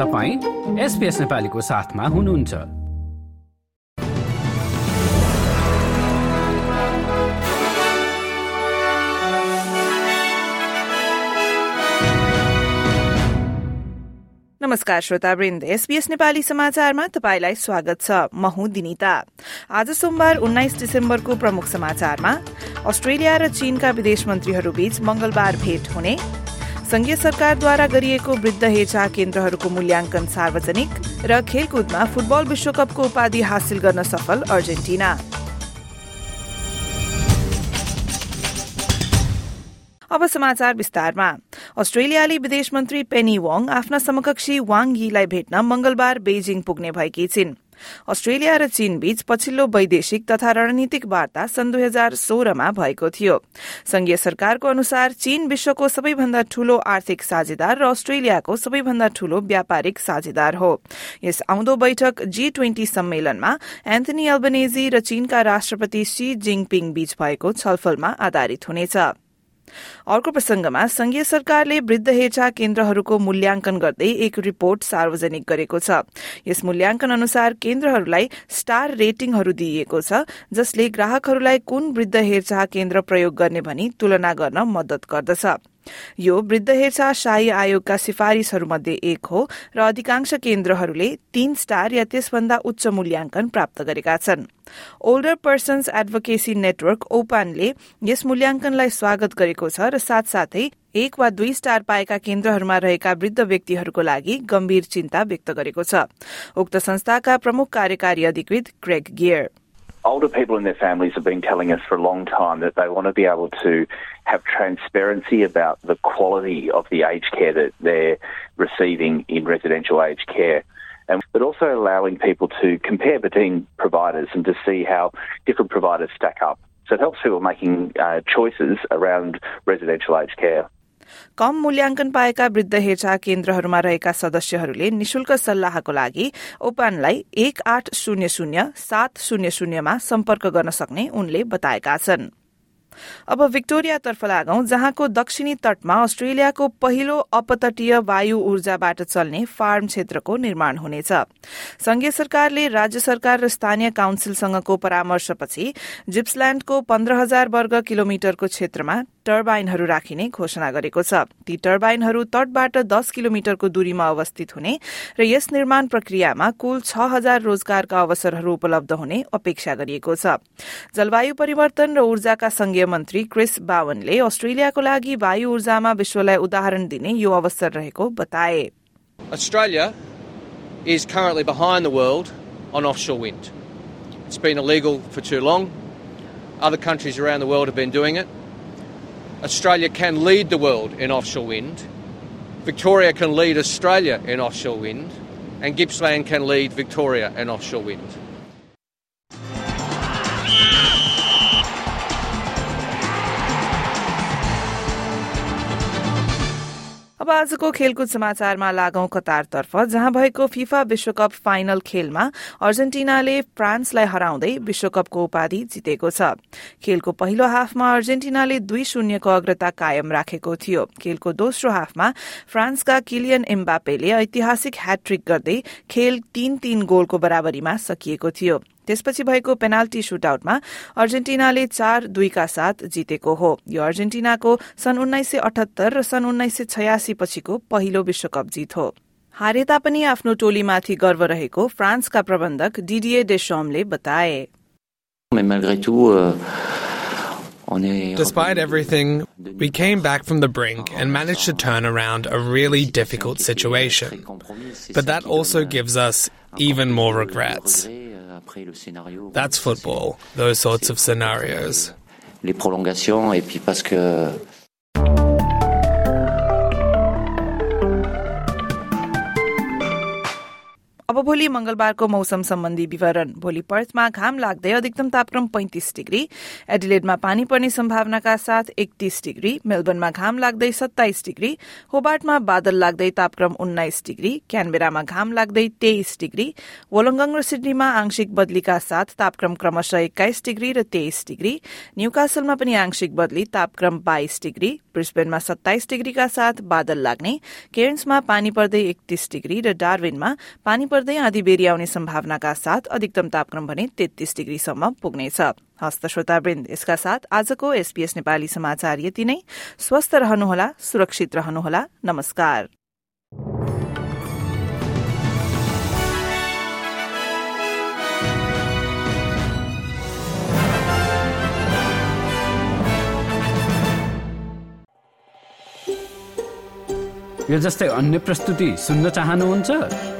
तपाईँ एसपिएस नेपालीको साथमा हुनुहुन्छ। नमस्कार श्रोतावृन्द एसपीएस नेपाली समाचारमा तपाईँलाई स्वागत छ। म हुँ दिनिता। आज सोमबार उन्नाइस डिसेम्बरको प्रमुख समाचारमा अस्ट्रेलिया र चीनका विदेश मन्त्रीहरूबीच मंगलबार भेट हुने संघीय सरकारद्वारा गरिएको वृद्ध हेरचाह केन्द्रहरूको मूल्याङ्कन सार्वजनिक र खेलकुदमा फुटबल विश्वकपको उपाधि हासिल गर्न सफल अर्जेन्टिना। अब समाचार विस्तारमा। अस्ट्रेलियाली विदेश मन्त्री पेनी वाङ आफ्ना समकक्षी वाङ यीलाई भेट्न मंगलबार बेजिङ पुग्ने भएकी छिन्। अस्ट्रेलिया र चीनबीच पछिल्लो वैदेशिक तथा रणनीतिक वार्ता सन् दुई हजार सोह्रमा भएको थियो। संघीय सरकारको अनुसार चीन विश्वको सबैभन्दा ठूलो आर्थिक साझेदार र अस्ट्रेलियाको सबैभन्दा ठूलो व्यापारिक साझेदार हो। यस आउँदो बैठक जी ट्वेन्टी सम्मेलनमा एन्थनी अल्बनेजी र चीनका राष्ट्रपति शी जिङपिङ बीच भएको छलफलमा आधारित हुनेछ। अर्को प्रसंगमा संघीय सरकारले वृद्ध हेरचाह केन्द्रहरूको मूल्याङ्कन गर्दै एक रिपोर्ट सार्वजनिक गरेको छ। यस मूल्याङ्कन अनुसार केन्द्रहरूलाई स्टार रेटिङहरू दिइएको छ जसले ग्राहकहरूलाई कुन वृद्ध हेरचाह केन्द्र प्रयोग गर्ने भनी तुलना गर्न मदत गर्दछ। यो वृद्ध हेरचाह शाही आयोगका सिफारिशहरूमध्ये एक हो र अधिकांश केन्द्रहरूले तीन स्टार या त्यसभन्दा उच्च मूल्याङ्कन प्राप्त गरेका छन्। ओल्डर पर्सन्स एडभोकेसी नेटवर्क ओपानले यस मूल्याङ्कनलाई स्वागत गरेको छ र साथसाथै एक वा दुई स्टार पाएका केन्द्रहरूमा रहेका वृद्ध व्यक्तिहरूको लागि गम्भीर चिन्ता व्यक्त गरेको छ। उक्त संस्थाका प्रमुख कार्यकारी अधिकृत Greg Gear older people and their families have been telling us for a long time that they want to be able to have transparency about the quality of the aged care that they're receiving in residential aged care. And, but also allowing people to compare between providers and to see how different providers stack up. So it helps people making uh, choices around residential aged care. कम मूल्याङ्कन पाएका वृद्ध हेरचाह केन्द्रहरूमा रहेका सदस्यहरूले निशुल्क सल्लाहको लागि ओपानलाई एक आठ शून्य शून्य सात शून्य शून्यमा सम्पर्क गर्न सक्ने उनले बताएका छन्। अब विक्टोरियातर्फ लागौं जहाँको दक्षिणी तटमा अस्ट्रेलियाको पहिलो अपतटीय वायु ऊर्जाबाट चल्ने फार्म क्षेत्रको निर्माण हुनेछ। संघीय सरकारले राज्य सरकार र स्थानीय काउन्सिलसँगको परामर्शपछि जिप्सल्याण्डको पन्ध्र हजार वर्ग किलोमिटरको क्षेत्रमा टर्बाइनहरू राखिने घोषणा गरेको छ ती टर्बाइनहरू तटबाट दस किलोमिटरको दूरीमा अवस्थित हुने र यस निर्माण प्रक्रियामा कुल छ हजार रोजगारका अवसरहरू उपलब्ध हुने अपेक्षा गरिएको छ जलवायु परिवर्तन र ऊर्जाका संघीय मन्त्री क्रिस बावनले अस्ट्रेलियाको लागि वायु ऊर्जामा विश्वलाई उदाहरण दिने यो अवसर रहेको बताए Australia is currently behind the world on offshore wind. It's been illegal for too long. Other countries around the world have been doing it. Australia can lead the world in offshore wind. Victoria can lead Australia in offshore wind. And Gippsland can lead Victoria in offshore wind. आजको खेलकुद समाचारमा लागौं कतारतर्फ जहाँ भएको FIFA विश्वकप final खेलमा अर्जेन्टिनाले फ्रान्सलाई हराउँदै विश्वकपको उपाधि जितेको छ। खेलको पहिलो हाफमा अर्जेन्टिनाले दुई शून्यको अग्रता कायम राखेको थियो। खेलको दोस्रो हाफमा फ्रान्सका किलियन एम्बापेले ऐतिहासिक ह्याट्रिक गर्दै खेल तीन तीन गोलको बराबरीमा सकिएको थियो। त्यसपछि भएको पेनाल्टी सुटआउटमा अर्जेन्टिनाले चार दुईका साथ जितेको हो। यो अर्जेन्टिनाको सन् उन्नाइस सय अठहत्तर र सन् उन्नाइस सय छयासी पछिको पहिलो विश्वकप जित हो। हारे तापनि आफ्नो टोलीमाथि गर्व रहेको फ्रान्सका प्रबन्धक डिडिए डेसोमले बताए। Despite everything, we came back from the brink and managed to turn around a really difficult situation. But that also gives us even more regrets. That's football, those sorts of scenarios. Euh, les prolongations, et puis parce que भोलि मंगलबारको मौसम सम्बन्धी विवरण। भोलि पर्थमा घाम लाग्दै अधिकतम तापक्रम पैंतिस डिग्री। एडिलेडमा पानी पर्ने सम्भावनाका साथ एकतीस डिग्री। मेलबर्नमा घाम लाग्दै सत्ताइस डिग्री। होबार्टमा बादल लाग्दै तापक्रम उन्नाइस डिग्री। क्यानबेरामा घाम लाग्दै तेइस डिग्री। वोलंगङ र सिडनीमा आंशिक बदलीका साथ तापक्रम क्रमशः एक्काइस डिग्री र तेइस डिग्री। न्यूकासलमा पनि आंशिक बदली तापक्रम बाइस डिग्री। ब्रिस्बेनमा सत्ताइस डिग्रीका साथ बादल लाग्ने। केयर्न्समा पानी पर्दै एकतीस डिग्री र डार्विनमा पानी पर्दै आधी बेरी आउने सम्भावनाका साथ अधिकतम तापक्रम भने तेत्तीस डिग्रीसम्म पुग्नेछ। हस्त श्रोतावृन्द यसका साथ आजको एसपीएस नेपाली समाचार यति नै। स्वस्थ रहनुहोला सुरक्षित रहनुहोला। नमस्कार। यो जस्तै अन्य प्रस्तुति सुन्न चाहनुहुन्छ?